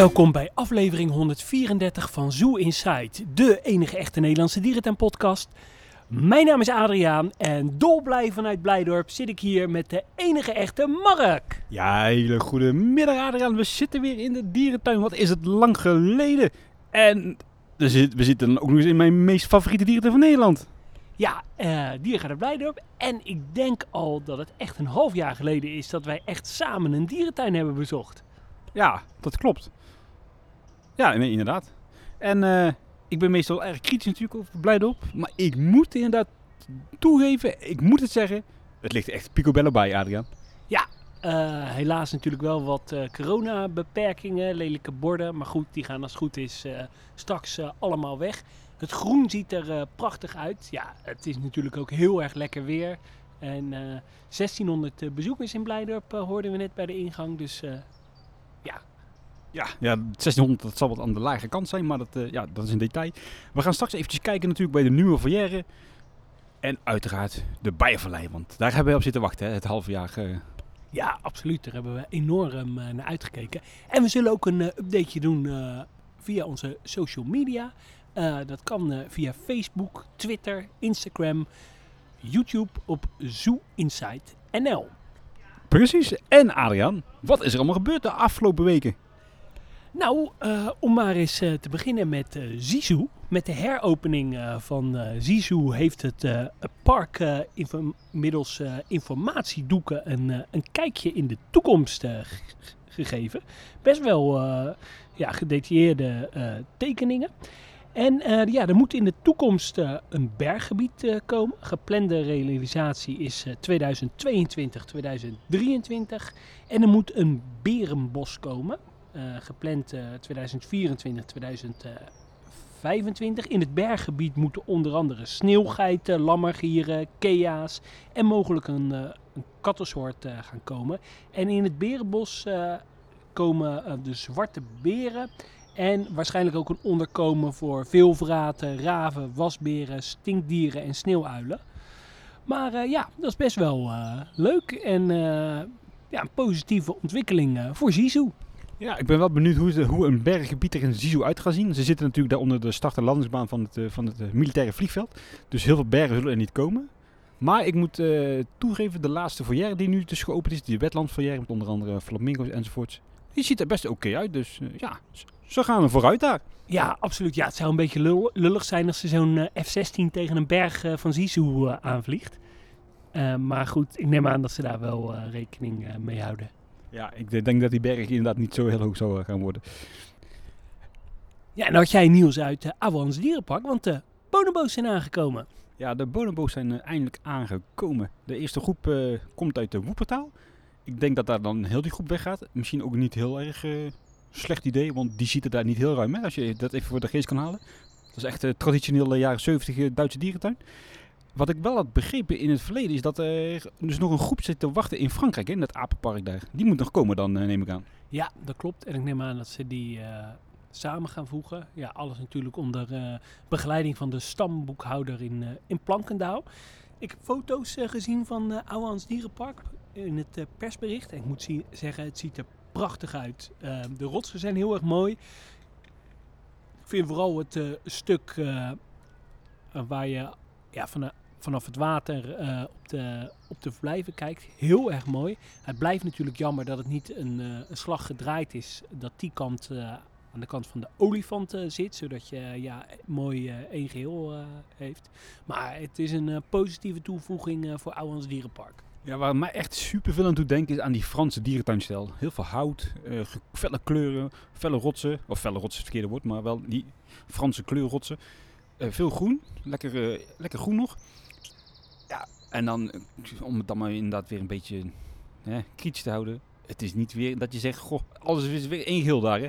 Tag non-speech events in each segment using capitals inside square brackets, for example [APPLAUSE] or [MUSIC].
welkom bij aflevering 134 van Zoo Inside, de enige echte Nederlandse dierentuin-podcast. Mijn naam is Adriaan en dolblij vanuit Blijdorp zit ik hier met de enige echte Mark. Ja, hele goede middag Adriaan. We zitten weer in de dierentuin. Wat is het lang geleden. En we zitten ook nog eens in mijn meest favoriete dierentuin van Nederland. Ja, eh Diergaarde Blijdorp en ik denk al dat het echt een half jaar geleden is dat wij echt samen een dierentuin hebben bezocht. Ja, dat klopt. Ja, inderdaad. En eh, ik ben meestal erg kritisch natuurlijk over Blijdorp. Maar ik moet inderdaad toegeven, ik moet het zeggen. Het ligt echt picobello bij, Adriaan. Eh, helaas natuurlijk wel wat eh, coronabeperkingen, lelijke borden. Maar goed, die gaan als het goed is straks allemaal weg. Het groen ziet er prachtig uit. Ja, het is natuurlijk ook heel erg lekker weer. En eh, 1600 eh, bezoekers in Blijdorp hoorden we net bij de ingang. Dus Ja, ja 1600, dat zal wat aan de lage kant zijn, maar dat, eh, ja, dat is een detail. We gaan straks eventjes kijken natuurlijk bij de nieuwe foyer. En uiteraard de Bijenvallei, want daar hebben we op zitten wachten, hè, het halve jaar. eh. ja, absoluut. Daar hebben we enorm eh, naar uitgekeken. En we zullen ook een updateje doen via onze social media. Dat kan via Facebook, Twitter, Instagram, YouTube op Zoo Inside NL. Precies. En Adriaan, wat is er allemaal gebeurd de afgelopen weken? Nou, eh, om maar eens eh, te beginnen met eh Zizou. Met de heropening van Zizou heeft het park info- middels eh, informatiedoeken een, een kijkje in de toekomst gegeven. Best wel ja, gedetailleerde tekeningen. En ja, er moet in de toekomst een berggebied komen. Geplande realisatie is eh, 2022, 2023. En er moet een berenbos komen. Eh, gepland eh, 2024, 2025. In het berggebied moeten onder andere sneeuwgeiten, lammergieren, kea's en mogelijk een, eh, een kattensoort eh, gaan komen. En in het berenbos eh, komen eh, de zwarte beren en waarschijnlijk ook een onderkomen voor veelvraten, raven, wasberen, stinkdieren en sneeuwuilen. Maar eh, ja, dat is best wel eh, leuk en eh, ja, een positieve ontwikkeling eh, voor Zizou. Ja, ik ben wel benieuwd hoe, hoe een berggebied er in Zizou uit gaat zien. Ze zitten natuurlijk daar onder de start- en landingsbaan van het, eh, van het eh, militaire vliegveld. Dus heel veel bergen zullen er niet komen. Maar ik moet eh, toegeven, de laatste foyer die nu dus geopend is, die wetlandfoyer met onder andere flamingo's enzovoorts. Die ziet er best oké uit, dus ja, ze gaan er vooruit daar. Ja, absoluut. Ja, het zou een beetje lul- lullig zijn als ze zo'n eh, F-16 tegen een berg van Zizou aanvliegt. Maar goed, ik neem aan dat ze daar wel rekening mee houden. Ja, ik eh, denk dat die berg inderdaad niet zo heel hoog zou eh, gaan worden. Ja, en had jij nieuws uit uh, Awans Dierenpark, want de bonobo's zijn aangekomen. Ja, de bonobo's zijn eh, eindelijk aangekomen. De eerste groep eh, komt uit de Woepertaal. Ik denk dat daar dan heel die groep weggaat. Misschien ook niet heel erg eh, slecht idee, want die ziet er daar niet heel ruim uit. Als je dat even voor de geest kan halen. Dat is echt een traditionele jaren 70 Duitse dierentuin. Wat ik wel had begrepen in het verleden is dat er dus nog een groep zit te wachten in Frankrijk, hè, in het apenpark daar. Die moet nog komen dan, eh, neem ik aan. Ja, dat klopt. En ik neem aan dat ze die eh, samen gaan voegen. Ja, alles natuurlijk onder eh, begeleiding van de stamboekhouder in, eh, in Plankendaal. Ik heb foto's gezien van uh, Dierenpark in het persbericht. En ik moet zeggen, het ziet er prachtig uit. De rotsen zijn heel erg mooi. Ik vind vooral het stuk waar je ja, van, vanaf het water eh, op, de, op de verblijven kijkt heel erg mooi. Het blijft natuurlijk jammer dat het niet een, eh, een slag gedraaid is. Dat die kant eh, aan de kant van de olifant zit. Zodat je ja, mooi één geheel eh, heeft. Maar het is een positieve toevoeging voor Ouwans Dierenpark. Ja, waar mij echt super veel aan doet denken is aan die Franse dierentuinstijl. Heel veel hout, ge- felle kleuren, felle rotsen. Of felle rotsen het verkeerde woord, maar wel die Franse kleurrotsen. Veel groen, lekker, lekker groen nog. En dan, eh, om het dan maar inderdaad weer een beetje hè, kritisch te houden. Het is niet weer dat je zegt, goh, alles is weer één geel daar hè.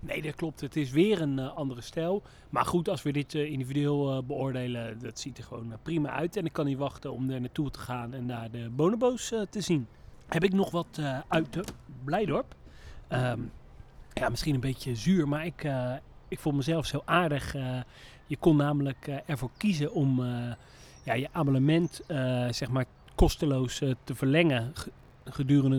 Nee, dat klopt. Het is weer een eh, andere stijl. Maar goed, als we dit eh, individueel beoordelen, dat ziet er gewoon prima uit. En ik kan niet wachten om er naartoe te gaan en daar de bonobo's te zien. Heb ik nog wat uit de Blijdorp. Ehm, ja, misschien een beetje zuur, maar ik, ik vond mezelf zo aardig. je kon namelijk ervoor kiezen om ja, je abonnement eh, zeg maar kosteloos eh, te verlengen ge- gedurende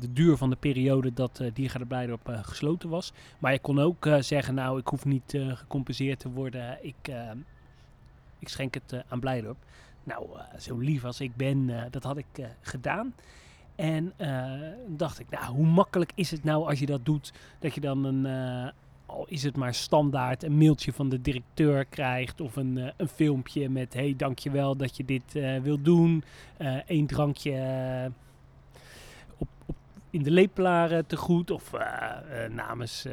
de, duur van de periode dat uh, Blijdorp uh, gesloten was. Maar je kon ook zeggen, nou, ik hoef niet gecompenseerd te worden. Ik, ik schenk het aan Blijdorp. Nou, zo lief als ik ben, dat had ik gedaan. En dacht ik, nou, hoe makkelijk is het nou als je dat doet, dat je dan een, al is het maar standaard, een mailtje van de directeur krijgt of een, uh, een filmpje met hey, dankjewel dat je dit uh, wil doen. Eén uh, drankje op, op, in de lepelaar te goed of namens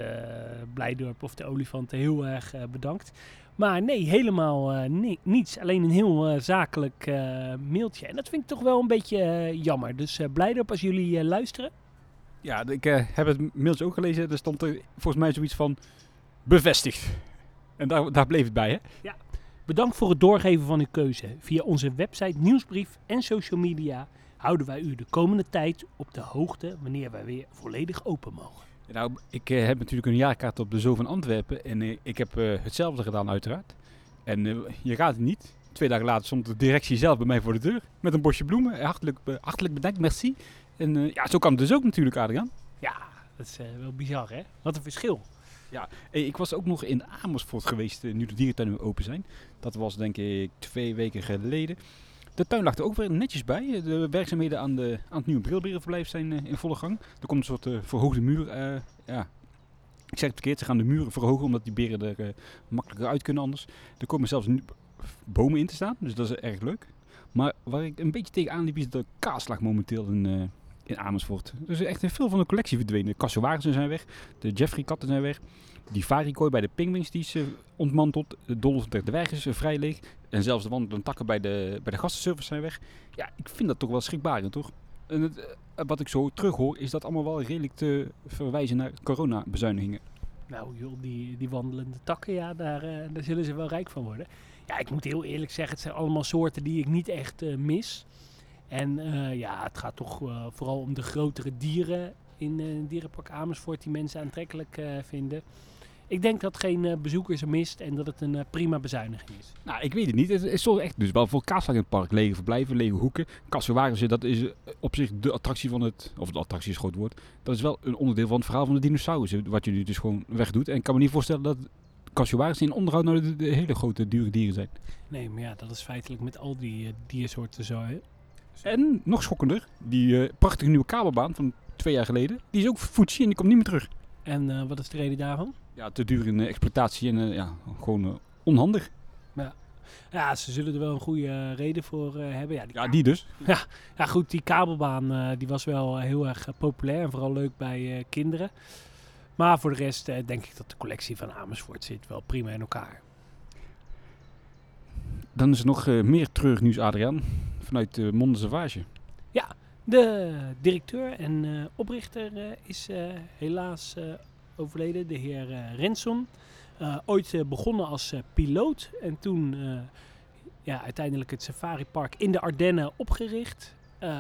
Blijdorp of de olifanten heel erg bedankt. Maar nee, helemaal ni niets. Alleen een heel zakelijk mailtje. En dat vind ik toch wel een beetje jammer. Dus Blijdorp als jullie luisteren. Ja, ik uh, heb het mailtje ook gelezen. Er stond er volgens mij zoiets van bevestigd. En daar, daar bleef het bij, hè? Ja. Bedankt voor het doorgeven van uw keuze. Via onze website, nieuwsbrief en social media houden wij u de komende tijd op de hoogte wanneer wij weer volledig open mogen. Nou, ik uh, heb natuurlijk een jaarkaart op de Zoo van Antwerpen en uh, ik heb hetzelfde gedaan uiteraard. En je gaat het niet. Twee dagen later stond de directie zelf bij mij voor de deur met een bosje bloemen. Hartelijk, hartelijk bedankt, merci. En uh, ja, zo kan het dus ook natuurlijk, Adriaan. Ja, dat is uh, wel bizar, hè? Wat een verschil. Ja, ik was ook nog in Amersfoort geweest uh, nu de dierentuinen open zijn. Dat was denk ik twee weken geleden. De tuin lag er ook weer netjes bij. De werkzaamheden aan, de, aan het nieuwe brilberenverblijf zijn in volle gang. Er komt een soort verhoogde muur. ja, ik zeg het verkeerd, ze gaan de muren verhogen omdat die beren er makkelijker uit kunnen anders. Er komen zelfs nu bomen in te staan, dus dat is erg leuk. Maar waar ik een beetje tegenaan liep is de kaaslag momenteel in, in Amersfoort. Dus echt veel van de collectie verdwenen. De Cassowarensen zijn weg, de Jeffrey-katten zijn weg. Die varikooi bij de pingwings die is uh, ontmanteld. De Dolph de Dwerg is uh, vrij leeg. En zelfs de wandelende takken bij de, bij de gastenservice zijn weg. Ja, ik vind dat toch wel schrikbarend, toch? En wat ik zo terughoor, is dat allemaal wel redelijk te verwijzen naar coronabezuinigingen. Nou joh, die, die wandelende takken, ja, daar, daar zullen ze wel rijk van worden. Ja, ik moet heel eerlijk zeggen, het zijn allemaal soorten die ik niet echt mis. En uh, ja, het gaat toch uh, vooral om de grotere dieren in uh, dierenpark Amersfoort die mensen aantrekkelijk vinden. Ik denk dat geen bezoekers er mist en dat het een prima bezuiniging is. Nou, ik weet het niet. Het is toch echt dus wel voor kaaslang in het park. Lege verblijven, lege hoeken. Kassenwagens, dat is op zich de attractie van het... Of de attractie is groot woord. Dat is wel een onderdeel van het verhaal van de dinosaurussen. Wat je nu dus gewoon wegdoet. En ik kan me niet voorstellen dat Kassuwagens in onderhoud nou de, de, hele grote dure dieren zijn. Nee, maar ja, dat is feitelijk met al die diersoorten zo. Hè? En nog schokkender, die uh, prachtige nieuwe kabelbaan van twee jaar geleden, die is ook Fuji en die komt niet meer terug. En uh, wat is de reden daarvan? Ja, te duur in uh, exploitatie en ja, gewoon onhandig. Ja. ja, ze zullen er wel een goede reden voor hebben. Ja, die, ja, die dus. Ja, ja, goed, die kabelbaan die was wel heel erg populair en vooral leuk bij kinderen. Maar voor de rest denk ik dat de collectie van Amersfoort zit wel prima in elkaar. Dan is er nog meer treurnieuws, Adriaan vanuit de Monde Sauvage. Ja, de directeur en uh, oprichter uh, is uh, helaas overleden, de heer Renson. ooit begonnen als piloot en toen ja, uiteindelijk het safaripark in de Ardennen opgericht.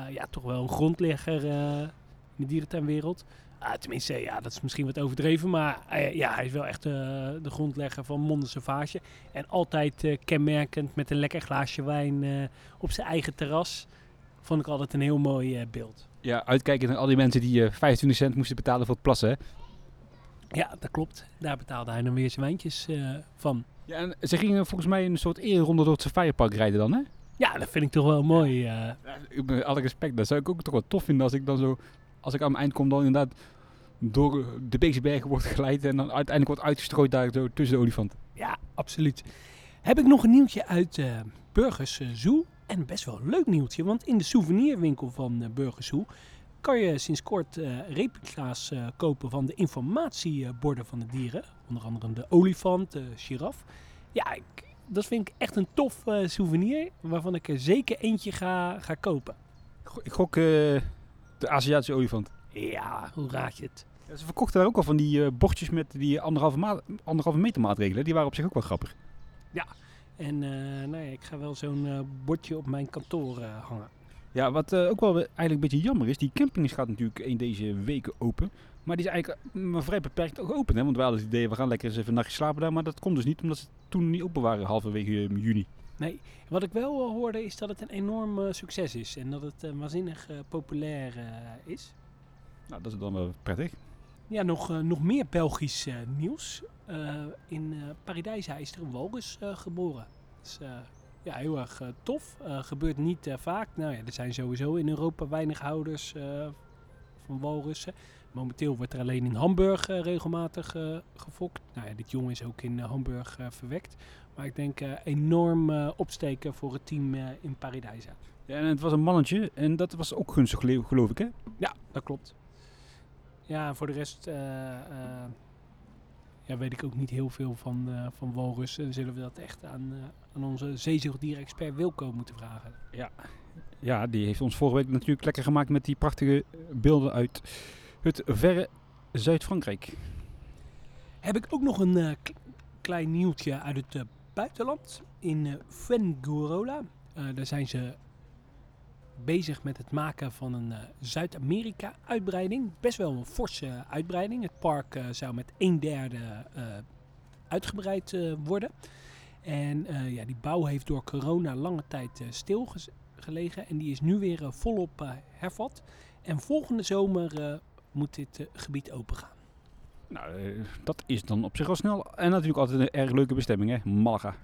ja, toch wel een grondlegger in de dierentuinwereld. Tenminste, ja, dat is misschien wat overdreven, maar uh, ja, hij is wel echt uh, de grondlegger van Monde Sauvage. En altijd kenmerkend met een lekker glaasje wijn op zijn eigen terras. Vond ik altijd een heel mooi beeld. Ja, uitkijken naar al die mensen die 25 cent moesten betalen voor het plassen, hè? Ja, dat klopt. Daar betaalde hij dan weer zijn wijntjes van. Ja, en ze gingen volgens mij een soort eerronde door het Safaripark rijden dan, hè? Ja, dat vind ik toch wel mooi. Met alle respect, dat zou ik ook toch wel tof vinden als ik dan zo als ik aan mijn eind kom, dan inderdaad door de Beekse Bergen wordt geleid en dan uiteindelijk wordt uitgestrooid daar zo tussen de olifanten. Ja, absoluut. Heb ik nog een nieuwtje uit uh, Burgers Zoo. En best wel een leuk nieuwtje, want in de souvenirwinkel van uh, Burgers Zoo kan je sinds kort uh, replica's uh, kopen van de informatieborden van de dieren. Onder andere de olifant, de giraf. Ja, ik, dat vind ik echt een tof souvenir, waarvan ik er zeker eentje ga, ga kopen. Ik gok de Aziatische olifant. Ja, hoe raad je het? Ja, ze verkochten daar ook al van die uh, bordjes met die anderhalve, ma anderhalve meter maatregelen. Die waren op zich ook wel grappig. Ja, en uh, nou ja, ik ga wel zo'n uh, bordje op mijn kantoor hangen. Ja, wat ook wel eigenlijk een beetje jammer is. Die camping gaat natuurlijk in deze weken open. Maar die is eigenlijk maar vrij beperkt ook open. Hè? Want we hadden het idee, we gaan lekker eens even een nachtje slapen daar. Maar dat komt dus niet, omdat ze toen niet open waren halverwege juni. Nee, wat ik wel eh, hoorde is dat het een enorm eh, succes is en dat het eh, waanzinnig eh, populair eh, is. Nou, dat is dan wel prettig. Ja, nog, eh, nog meer Belgisch eh, nieuws. Eh, in Paradijsa is er een walrus geboren. Dat is eh, ja, heel erg tof. Gebeurt niet vaak. Nou ja, er zijn sowieso in Europa weinig houders van walrussen. Momenteel wordt er alleen in Hamburg regelmatig eh, gefokt. Nou ja, dit jongen is ook in Hamburg verwekt. Maar ik denk enorm opsteken voor het team in Paradijsa. Ja, en het was een mannetje en dat was ook gunstig, geloof ik, hè? Ja, dat klopt. Ja, voor de rest eh, eh, ja, weet ik ook niet heel veel van, eh, van walrussen. Dan zullen we dat echt aan, eh, aan onze Wilco moeten vragen. Ja, die heeft ons vorige week natuurlijk lekker gemaakt met die prachtige beelden uit het verre Zuid-Frankrijk. Heb ik ook nog een klein nieuwtje uit het buitenland. In Fuengirola. Daar zijn ze bezig met het maken van een eh, Zuid-Amerika-uitbreiding. Best wel een forse uitbreiding. Het park eh, zou met een derde eh, uitgebreid eh, worden. En eh, ja, die bouw heeft door corona lange tijd eh, stilgelegen. En die is nu weer eh, volop eh, hervat. En volgende zomer eh, moet dit eh, gebied opengaan. Nou, eh, dat is dan op zich al snel. En natuurlijk altijd een erg leuke bestemming, hè? Malaga.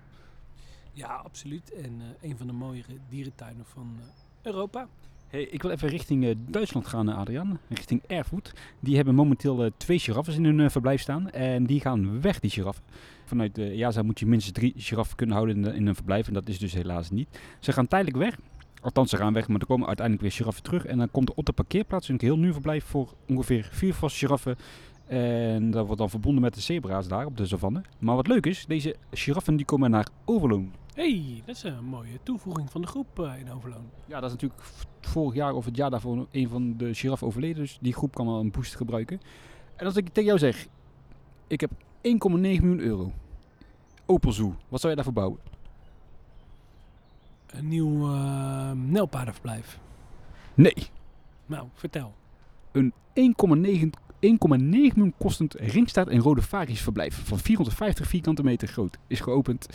Ja, absoluut. En eh, een van de mooiere dierentuinen van eh, Europa. Hey, ik wil even richting eh, Duitsland gaan, eh, Adriaan. Richting Erfurt. Die hebben momenteel eh, twee giraffen in hun eh, verblijf staan. En die gaan weg, die giraffen. Vanuit de EASA moet je minstens drie giraffen kunnen houden in, in een verblijf. En dat is dus helaas niet. Ze gaan tijdelijk weg. Althans, ze gaan weg, maar er komen uiteindelijk weer giraffen terug. En dan komt er op de parkeerplaats een heel nieuw verblijf voor ongeveer vier vaste giraffen. En dat wordt dan verbonden met de zebra's daar op de savanne. Maar wat leuk is, deze giraffen die komen naar Overloon. Hey, dat is een mooie toevoeging van de groep eh, in Overloon. Ja, dat is natuurlijk vorig jaar of het jaar daarvoor een van de giraffen overleden. Dus die groep kan wel een boost gebruiken. En als ik tegen jou zeg, ik heb 1,9 miljoen euro. Opel Zoo, wat zou je daarvoor bouwen? Een nieuw eh nelpaardenverblijf. Nee, Nou, vertel. een 1,9 1,9 miljoen kostend ringstaart en rode varies verblijf van 450 vierkante meter groot is geopend.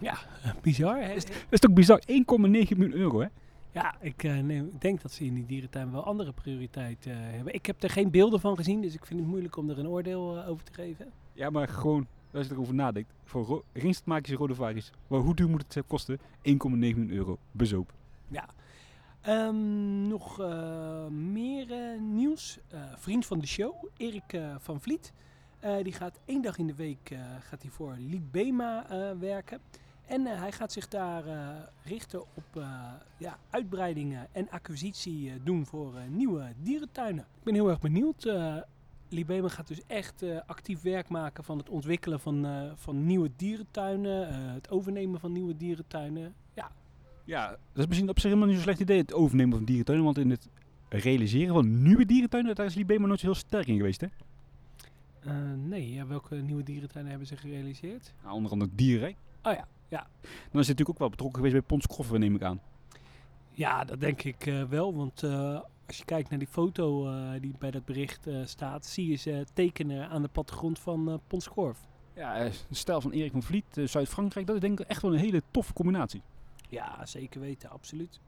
Ja, [LAUGHS] bizar. Hè? Dat is toch bizar? 1,9 miljoen euro, hè? Ja, ik, eh, neem- ik denk dat ze in die dierentuin wel andere prioriteit eh, hebben. Ik heb er geen beelden van gezien, dus ik vind het moeilijk om er een oordeel eh, over te geven. Ja, maar gewoon, als je erover nadenkt, voor en rode varies, maar hoe duur moet het kosten? 1,9 miljoen euro, bezoop. Ja. Ehm, nog eh, meer eh, nieuws. Eh, vriend van de show, Erik eh, van Vliet. Eh, die gaat één dag in de week eh, gaat hij voor Libema eh, werken. En eh, hij gaat zich daar eh, richten op eh, ja, uitbreidingen en acquisitie doen voor nieuwe dierentuinen. Ik ben heel erg benieuwd. Libema gaat dus echt actief werk maken van het ontwikkelen van, van nieuwe dierentuinen. het overnemen van nieuwe dierentuinen. Ja, Ja, dat is misschien op zich helemaal niet zo'n slecht idee, het overnemen van dierentuinen. Want in het realiseren van nieuwe dierentuinen, daar is Libema nooit zo heel sterk in geweest, hè? Nee, ja, welke nieuwe dierentuinen hebben ze gerealiseerd? Nou, onder andere Dierenrijk. Oh ja, ja. Dan is hij natuurlijk ook wel betrokken geweest bij Pons neem ik aan. Ja, dat denk ik eh, wel. Want eh, als je kijkt naar die foto eh, die bij dat bericht staat, zie je ze tekenen aan de plattegrond van Ponskorf. Ja, de stijl van Erik van Vliet, Zuid-Frankrijk, dat is denk ik echt wel een hele toffe combinatie. Ja, zeker weten, absoluut.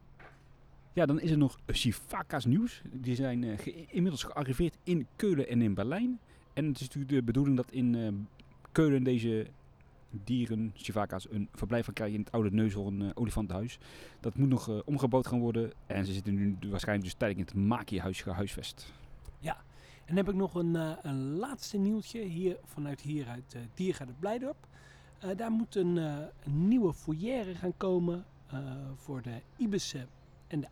Ja, dan is er nog Sivaka's nieuws. Die zijn ge- inmiddels gearriveerd in Keulen en in Berlijn. En het is natuurlijk de bedoeling dat in Keulen deze dieren, Sivaka's, een verblijf gaan krijgen in het oude Neushoorn eh, olifantenhuis. Dat moet nog eh, omgebouwd gaan worden. En ze zitten nu waarschijnlijk dus tijdelijk in het Maki-huis gehuisvest. En dan heb ik nog een, eh, een laatste nieuwtje hier vanuit hier uit uh, Diergaarde Blijdorp. Daar moet een, nieuwe foyer gaan komen voor de ibissen en de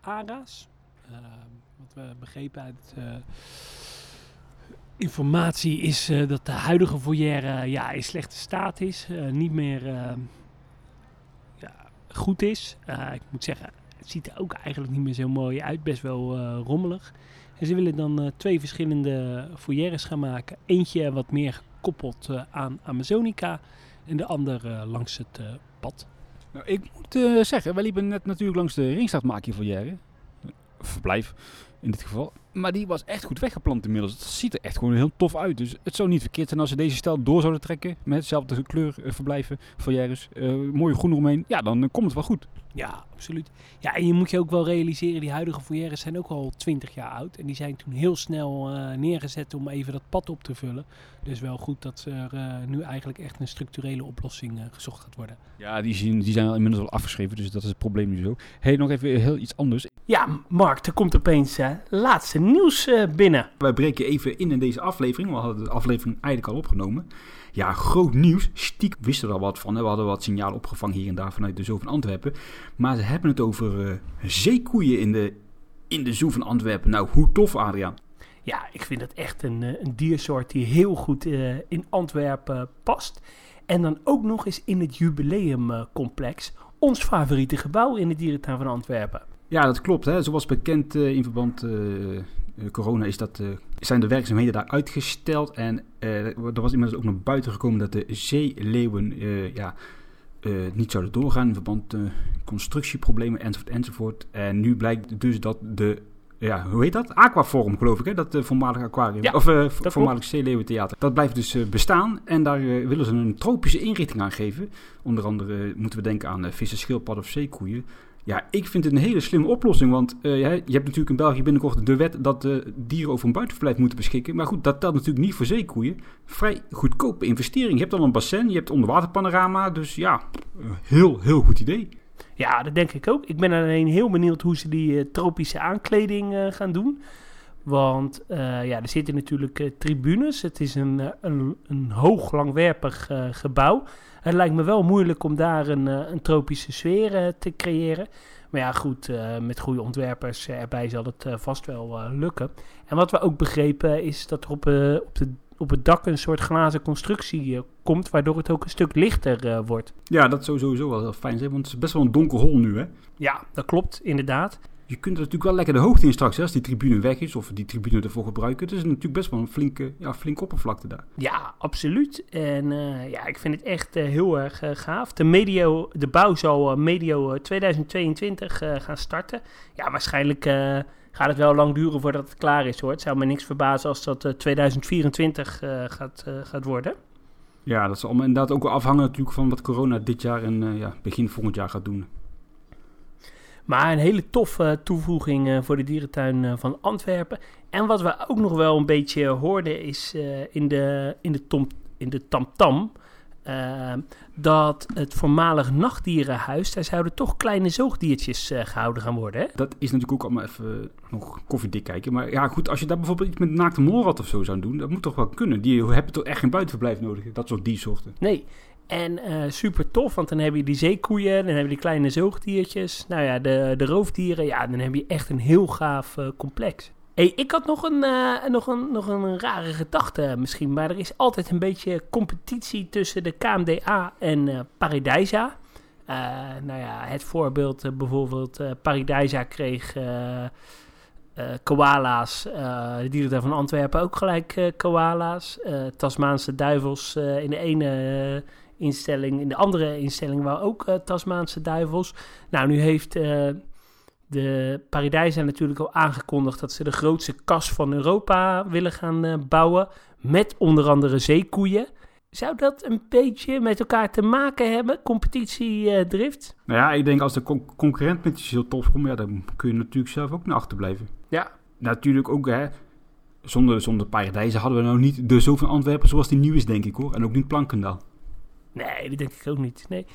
ara's. Wat we begrepen uit informatie is eh, dat de huidige foyer ja, in slechte staat is. eh, niet meer eh, ja, goed is. Ik moet zeggen, het ziet er ook eigenlijk niet meer zo mooi uit. Best wel rommelig. En ze willen dan twee verschillende foyeres gaan maken. Eentje wat meer gekoppeld aan Amazonica. En de andere eh, langs het pad. Nou, ik moet zeggen, wij liepen net natuurlijk langs de Ringstraat Maki-foyer. Verblijf. In dit geval. Maar die was echt goed weggeplant inmiddels. Het ziet er echt gewoon heel tof uit. Dus het zou niet verkeerd zijn als ze deze stijl door zouden trekken. Met hetzelfde kleur uh, verblijven, foyeres. Uh, mooie groen eromheen. Ja, dan uh, komt het wel goed. Ja, absoluut. Ja, en je moet je ook wel realiseren, die huidige foyeres zijn ook al 20 jaar oud. En die zijn toen heel snel uh, neergezet om even dat pad op te vullen. Dus wel goed dat er uh, nu eigenlijk echt een structurele oplossing uh, gezocht gaat worden. Ja, die, zien, die zijn al inmiddels al afgeschreven, dus dat is het probleem nu zo. hey, nog even heel iets anders. Ja, Mark, er komt opeens laatste nieuws binnen. Wij breken even in in deze aflevering. We hadden de aflevering eigenlijk al opgenomen. Ja, groot nieuws. Stiek wisten er al wat van. Hè. We hadden wat signalen opgevangen hier en daar vanuit de Zoo van Antwerpen. Maar ze hebben het over uh, zeekoeien in de, in de Zoo van Antwerpen. Nou, hoe tof, Adriaan. Ja, ik vind het echt een, een diersoort die heel goed uh, in Antwerpen past. En dan ook nog eens in het jubileumcomplex. Ons favoriete gebouw in de dierentuin van Antwerpen. Ja, dat klopt. Hè. Zoals bekend uh, in verband uh, corona is dat, uh, zijn de werkzaamheden daar uitgesteld. En er was inmiddels ook naar buiten gekomen dat de zeeleeuwen ja, niet zouden doorgaan in verband met constructieproblemen enzovoort enzovoort. En nu blijkt dus dat de ja, hoe heet dat? Aquaforum, geloof ik, hè? Dat uh, voormalige aquarium. Ja, of uh, voormalig Zeeleeuwentheater. Dat blijft dus uh, bestaan. En daar willen ze een tropische inrichting aan geven. Onder andere moeten we denken aan vissen, schildpadden of zeekoeien. Ja, ik vind het een hele slimme oplossing. Want uh, je hebt natuurlijk in België binnenkort de wet dat uh, dieren over een buitenverblijf moeten beschikken. Maar goed, dat telt natuurlijk niet voor zeekoeien. Vrij goedkope investering. Je hebt dan een bassin, je hebt onderwaterpanorama. Dus ja, heel, heel goed idee. Ja, dat denk ik ook. Ik ben alleen heel benieuwd hoe ze die uh, tropische aankleding gaan doen. Want ja, er zitten natuurlijk tribunes. Het is een, een, een hoog langwerpig gebouw. Het lijkt me wel moeilijk om daar een, een tropische sfeer te creëren. Maar ja, goed, met goede ontwerpers erbij zal het vast wel lukken. En wat we ook begrepen is dat er op, op, de, op het dak een soort glazen constructie komt, waardoor het ook een stuk lichter wordt. Ja, dat zou sowieso wel heel fijn zijn, want het is best wel een donker hol nu, hè? Ja, dat klopt, inderdaad je kunt er natuurlijk wel lekker de hoogte in straks, hè, als die tribune weg is of die tribune ervoor gebruiken. Het is natuurlijk best wel een flinke, ja, flinke oppervlakte daar. Ja, absoluut. En uh, ja, ik vind het echt uh, heel erg uh, gaaf. De, medio, de bouw zal medio 2022 gaan starten. Ja, waarschijnlijk gaat het wel lang duren voordat het klaar is hoor. Het zou me niks verbazen als dat 2024 gaat, gaat worden. Ja, dat zal inderdaad ook wel afhangen natuurlijk van wat corona dit jaar en ja, begin volgend jaar gaat doen. Maar een hele toffe toevoeging uh, voor de dierentuin uh, van Antwerpen. En wat we ook nog wel een beetje hoorden is uh, in de, in de, tom, in de tamtam... dat het voormalig nachtdierenhuis, daar zouden toch kleine zoogdiertjes gehouden gaan worden. Hè? Dat is natuurlijk ook allemaal even nog koffiedik kijken. Maar ja, goed, als je daar bijvoorbeeld iets met naakte molrat of zo zou doen, dat moet toch wel kunnen. Die hebben toch echt geen buitenverblijf nodig, dat soort diersoorten. Nee, en uh, super tof, want dan heb je die zeekoeien, dan heb je die kleine zoogdiertjes. Nou ja, de, de roofdieren, ja, dan heb je echt een heel gaaf uh, complex. Hey, ik had nog een, uh, nog, een, nog een rare gedachte misschien, maar er is altijd een beetje competitie tussen de KMDA en uh, Paradijsa. nou ja, het voorbeeld bijvoorbeeld, Paradijsa kreeg koala's, de dierentuin van Antwerpen ook gelijk koala's. Tasmaanse duivels in de ene instelling. In de andere instelling waren ook uh, Tasmaanse duivels. Nou, nu heeft uh, de Paradijsa natuurlijk al aangekondigd dat ze de grootste kas van Europa willen gaan uh, bouwen. Met onder andere zeekoeien. Zou dat een beetje met elkaar te maken hebben, competitiedrift? nou ja, ik denk als de con concurrent met iets heel tof komt, ja, dan kun je natuurlijk zelf ook naar achter blijven. Ja. Natuurlijk ook, hè. Zonder, zonder Paradijzen hadden we nou niet de zo van Antwerpen zoals die nu is, denk ik hoor. En ook niet Plankendaal. Nee, dat denk ik ook niet. Nee.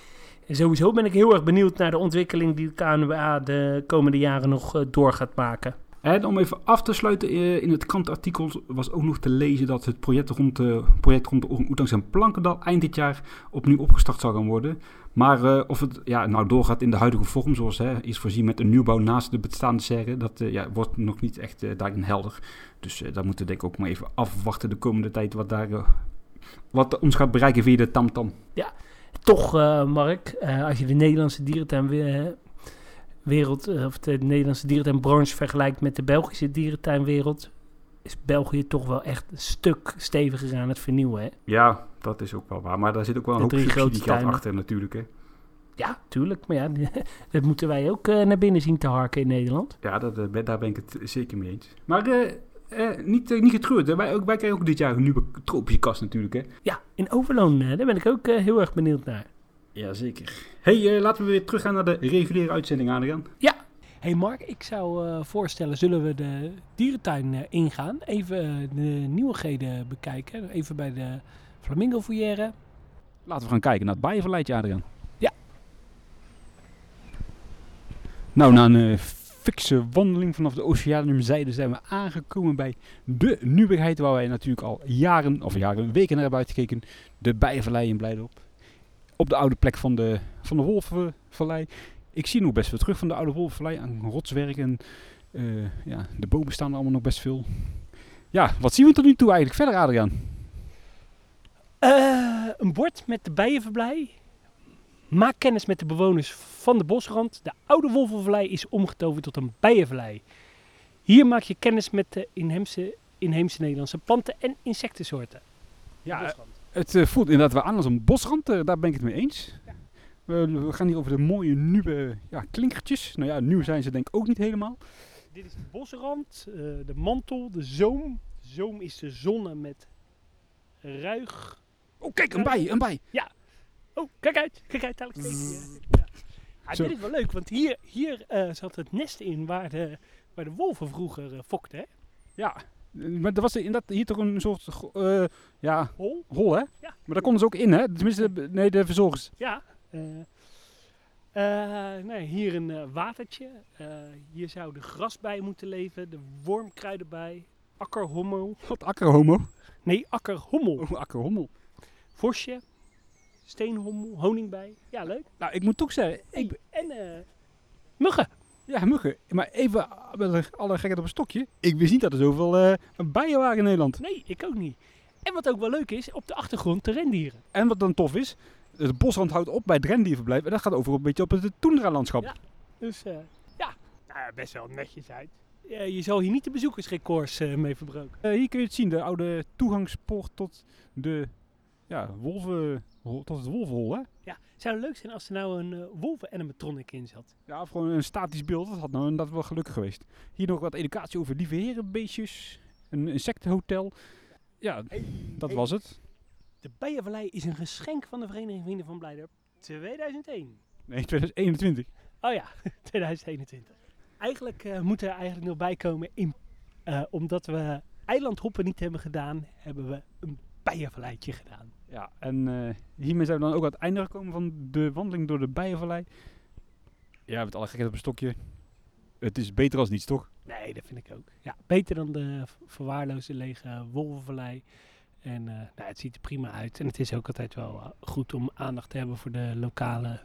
En sowieso ben ik heel erg benieuwd naar de ontwikkeling die de KNWA de komende jaren nog uh, door gaat maken. En om even af te sluiten, uh, in het krantartikel was ook nog te lezen dat het project rond, uh, project rond de Oetangs en Plankendal eind dit jaar opnieuw opgestart zal gaan worden. Maar of het ja, nou doorgaat in de huidige vorm, zoals hè, is voorzien met een nieuwbouw naast de bestaande serre, dat ja, wordt nog niet echt daarin helder. Dus daar moeten we denk ik ook maar even afwachten de komende tijd wat daar wat ons gaat bereiken via de tamtam. -tam. Ja, toch uh, Mark, uh, als je de Nederlandse dierentuinwereld, uh, of de Nederlandse dierentuinbranche vergelijkt met de Belgische dierentuinwereld, is België toch wel echt een stuk steviger aan het vernieuwen. Hè? Ja, dat is ook wel waar. Maar daar zit ook wel een de hoop subsidiegeld achter natuurlijk. Hè? Ja, tuurlijk. Maar ja, [LAUGHS] dat moeten wij ook eh, naar binnen zien te harken in Nederland. Ja, dat, eh, daar ben ik het zeker mee eens. Maar eh, niet, eh, niet getreurd. Hè? Wij, ook, wij krijgen ook dit jaar een nieuwe tropische kast natuurlijk. Hè? Ja, in Overloon, eh, daar ben ik ook heel erg benieuwd naar. Jazeker. hey, laten we weer teruggaan naar de reguliere uitzending, Adriaan. hey Mark, ik zou eh, voorstellen, zullen we de dierentuin eh, ingaan? Even de nieuwigheden bekijken. Even bij de Flamingo Foyer. Laten we gaan kijken naar het Bijenverleidje, Adriaan. Ja. Nou, na een fikse wandeling vanaf de Oceaniumzijde zijn we aangekomen bij de nieuwigheid waar wij natuurlijk al jaren, of jaren, weken naar hebben uitgekeken. De Bijenvallei in Blijdorp. Op de oude plek van de, van de Wolvenvallei. Ik zie nog best veel terug van de oude Wolvenvallei aan rotswerk en eh, ja, de bomen staan er allemaal nog best veel. Ja, wat zien we tot nu toe eigenlijk verder, Adriaan? Eh, een bord met de bijenverblij. Maak kennis met de bewoners van de bosrand. De oude wolvenvallei is omgetoverd tot een bijenvallei. Hier maak je kennis met de inheemse, inheemse Nederlandse planten en insectensoorten. Ja, Bosrand. Het eh, voelt inderdaad wel aan als een bosrand, eh, daar ben ik het mee eens. We, we gaan hier over de mooie nieuwe ja, klinkertjes. Nou ja, nieuw zijn ze denk ik ook niet helemaal. Dit is de bosrand, eh, de mantel, de zoom. Zoom is de zonne met ruig. Oh kijk, een bij, een bij. Oh, kijk uit, kijk uit, dadelijk hij, eh. Ja. Dit is wel leuk, want hier, hier eh, zat het nest in waar de, waar de wolven vroeger eh, fokten. Hè? Ja, eh, maar er was inderdaad hier toch een soort ja, Hol? hol hè? Ja. Maar daar konden ze ook in hè? Tenminste, nee, de verzorgers. Ja. nee, hier een watertje. Hier zou de grasbij moeten leven, de wormkruidenbij, akkerhommel. Wat akkerhomo. Nee, akkerhommel. Oh, akkerhommel. Vosje, steenhommel, honingbij. Ja, leuk. Nou, ik moet toch zeggen, ik, en eh, muggen. ja, muggen. Maar even met alle gekheid op een stokje. Ik wist niet dat er zoveel eh, bijen waren in Nederland. Nee, ik ook niet. En wat ook wel leuk is, op de achtergrond de rendieren. En wat dan tof is, de bosrand houdt op bij het rendierverblijf. En dat gaat over een beetje op het toendra-landschap. Ja. Dus eh, ja, nou, best wel netjes uit. Je zal hier niet de bezoekersrecords eh, mee verbroken. Eh, hier kun je het zien, de oude toegangspoort tot de ja, wolven, tot het wolvenhol. Hè? Ja, zou het leuk zijn als er nou een eh wolven animatronic in zat? Ja, of gewoon een statisch beeld. Dat had nou inderdaad wel gelukkig geweest. Hier nog wat educatie over lieve herenbeestjes. Een insectenhotel. Ja, dat was het. De Bijenvallei is een geschenk van de Vereniging Vrienden van Blijdorp 2001. Nee, 2021. Oh ja, [LAUGHS] 2021. Eigenlijk eh moet er eigenlijk nog bij komen, in, eh, omdat we eilandhoppen niet hebben gedaan, hebben we een bijenvalleitje gedaan. Ja, en eh, hiermee zijn we dan ook aan het einde gekomen van de wandeling door de Bijenvallei. Ja, met alle gekheid op een stokje. Het is beter als niets, toch? Nee, dat vind ik ook. Ja, beter dan de verwaarloosde lege wolvenvallei. En eh, nou, het ziet er prima uit. En het is ook altijd wel eh, goed om aandacht te hebben voor de lokale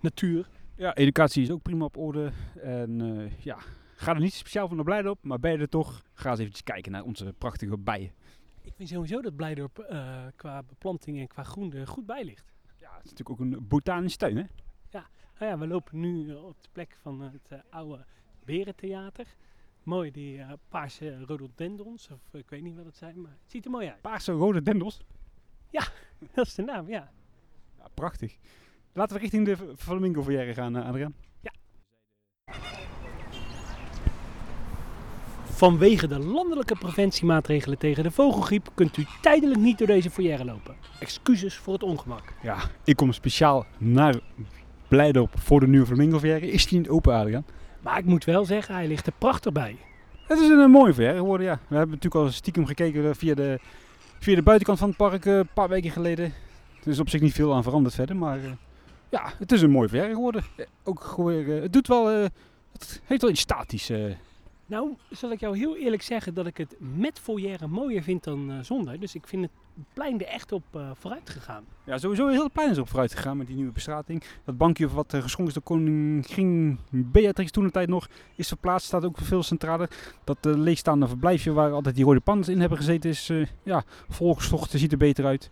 natuur. Ja, educatie is ook prima op orde. En eh, ja, ga er niet speciaal van naar Blijdorp, maar ben je er toch, ga eens eventjes kijken naar onze prachtige bijen. Ik vind sowieso dat Blijdorp eh, qua beplanting en qua groen er goed bij ligt. Ja, het is natuurlijk ook een botanische tuin, hè? Nou ja, we lopen nu op de plek van het eh, oude Berentheater. Mooi, die eh, paarse rhododendrons, of ik weet niet wat het zijn, maar het ziet er mooi uit. Paarse rode dendels. [LAUGHS] Dat is de naam, ja. Ja, prachtig. Laten we richting de Flamingo Foyer gaan, Adriaan. Vanwege de landelijke preventiemaatregelen tegen de vogelgriep kunt u tijdelijk niet door deze foyer lopen. Excuses voor het ongemak. Ja, ik kom speciaal naar Blijdorp voor de nieuwe Flamingo Foyer. Is die niet open, Adriaan? Maar ik moet wel zeggen, hij ligt er prachtig bij. Het is een, eh, mooie foyer geworden, ja. We hebben natuurlijk al stiekem gekeken eh, via de, via de buitenkant van het park eh, een paar weken geleden. Er is op zich niet veel aan veranderd verder, maar ja, het is een mooi foyer geworden. Ook weer, het doet wel, het heeft wel iets statisch. Nou, zal ik jou heel eerlijk zeggen dat ik het met foyer mooier vind dan eh, zonder. Dus ik vind het plein er echt op eh, vooruit gegaan. Ja, sowieso heel het plein is op vooruit gegaan met die nieuwe bestrating. Dat bankje wat uh, geschonken is door koningin Beatrix toen de tijd nog is verplaatst. Staat ook veel centraler. Dat uh, leegstaande verblijfje waar altijd die rode pandas in hebben gezeten is, uh, ja, volgestocht. ziet er beter uit.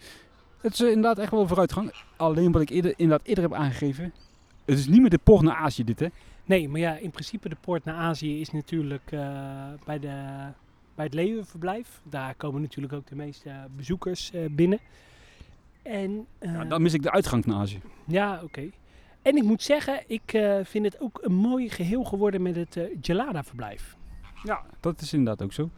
Het is uh, inderdaad echt wel vooruitgang. Alleen wat ik eerder, inderdaad eerder heb aangegeven. Het is niet meer de poort naar Azië dit hè. Nee, maar ja, in principe de poort naar Azië is natuurlijk uh, bij, de, bij het leeuwenverblijf. Daar komen natuurlijk ook de meeste bezoekers uh, binnen. En, ja, dan mis ik de uitgang naar Azië. Ja, oké. Okay. En ik moet zeggen, ik eh, vind het ook een mooi geheel geworden met het eh, Gelada-verblijf. Ja, dat is inderdaad ook zo.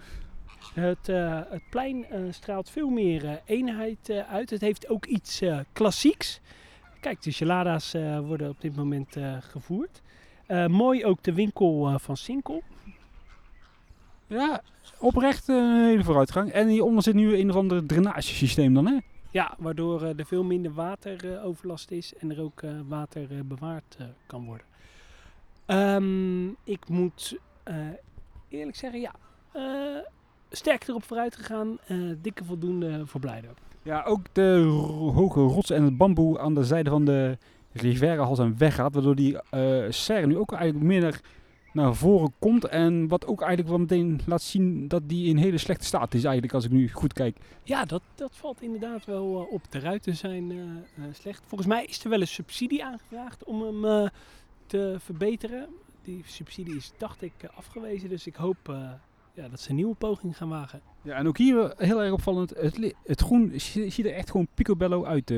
Het, eh, het plein eh, straalt veel meer eh, eenheid eh, uit. Het heeft ook iets eh, klassieks. Kijk, de gelada's eh, worden op dit moment eh, gevoerd. Eh, mooi ook de winkel eh, van Sinkel. Ja, oprecht een hele vooruitgang. En hieronder zit nu een of ander drainagesysteem dan, hè? Ja, waardoor eh, er veel minder wateroverlast is en er ook water bewaard kan worden. Ehm, ik moet eerlijk zeggen, ja, eh, sterk erop vooruit gegaan. dikke voldoende voor Blijdorp. Ja, ook de hoge rots en het bamboe aan de zijde van de rivière al zijn weggaat. Waardoor die eh serre nu ook eigenlijk meer naar, voren komt. En wat ook eigenlijk wel meteen laat zien dat die in hele slechte staat is eigenlijk als ik nu goed kijk. Ja, dat, dat valt inderdaad wel eh, op. De ruiten zijn eh, slecht. Volgens mij is er wel een subsidie aangevraagd om hem te verbeteren. Die subsidie is, dacht ik, afgewezen. Dus ik hoop ja, dat ze een nieuwe poging gaan wagen. Ja, en ook hier heel erg opvallend. Het, het groen zie- ziet er echt gewoon picobello uit.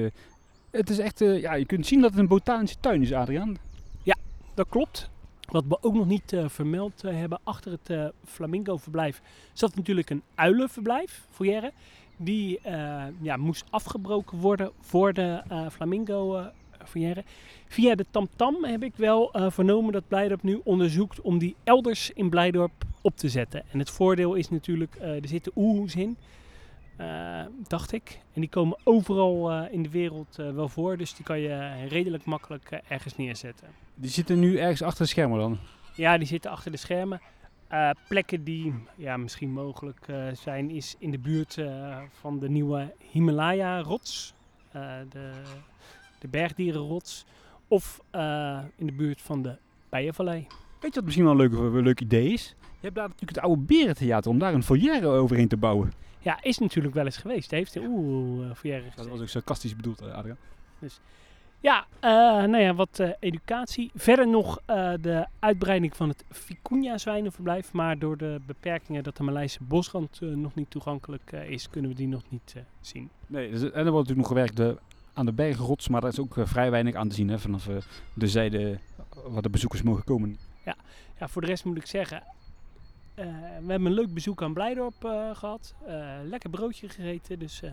Het is echt, eh, ja, je kunt zien dat het een botanische tuin is, Adriaan. Dat klopt. Wat we ook nog niet eh, vermeld eh, hebben, achter het Flamingo-verblijf zat natuurlijk een uilenverblijf, foyer. Die ja, moest afgebroken worden voor de eh, Flamingo-foyer. Via de TamTam heb ik wel vernomen dat Blijdorp nu onderzoekt om die elders in Blijdorp op te zetten. En het voordeel is natuurlijk, er zitten oehoes in, dacht ik. En die komen overal eh, in de wereld eh, wel voor, dus die kan je redelijk makkelijk eh, ergens neerzetten. Die zitten nu ergens achter de schermen dan. Ja, die zitten achter de schermen. Eh, plekken die ja, misschien mogelijk eh, zijn, is in de buurt eh, van de nieuwe Himalaya-rots, eh, de, de bergdierenrots, of eh, in de buurt van de Bijenvallei. Weet je wat misschien wel een leuk, een leuk idee is? Je hebt daar natuurlijk het oude berentheater om daar een foyer overheen te bouwen. Ja, is natuurlijk wel eens geweest. Hij heeft in Oeh, uh, voor Dat was ook sarcastisch bedoeld, eh, Adriaan. Ja, eh, nou ja, wat eh, educatie. Verder nog eh, de uitbreiding van het Vicuña zwijnenverblijf. Maar door de beperkingen dat de Maleise bosrand eh, nog niet toegankelijk eh, is, kunnen we die nog niet eh, zien. Nee, dus, en er wordt natuurlijk nog gewerkt eh, aan de bergenrots, maar daar is ook eh, vrij weinig aan te zien hè, vanaf eh, de zijde eh, waar de bezoekers mogen komen. Ja, voor de rest moet ik zeggen, eh, we hebben een leuk bezoek aan Blijdorp eh, gehad. Eh, lekker broodje gegeten. Dus eh,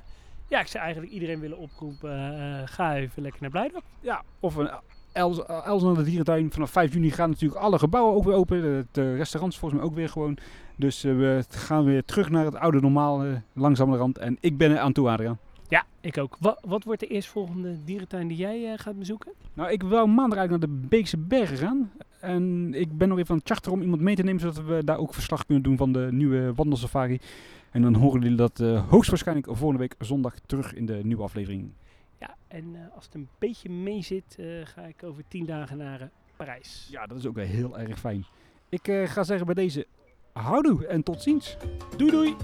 ja, ik zou eigenlijk iedereen willen oproepen, eh, ga even lekker naar Blijdorp. Ja, of een Els, Els naar de dierentuin. Vanaf 5 juni gaan natuurlijk alle gebouwen ook weer open. De, de restaurants volgens mij ook weer gewoon. Dus eh, we gaan weer terug naar het oude normaal, eh, langzamerhand. En ik ben er aan toe, Adriaan. Ja, ik ook. Wa- wat wordt de eerstvolgende dierentuin die jij eh, gaat bezoeken? Nou, ik wil maandag eigenlijk naar de Beekse Bergen gaan. En ik ben nog even aan het charteren om iemand mee te nemen, zodat we daar ook verslag kunnen doen van de nieuwe wandelsafari. En dan horen jullie dat eh, hoogstwaarschijnlijk volgende week zondag terug in de nieuwe aflevering. Ja, en eh, als het een beetje mee zit, eh, ga ik over tien dagen naar Parijs. Ja, dat is ook wel heel erg fijn. Ik ga zeggen bij deze houdoe en tot ziens. Doei doei!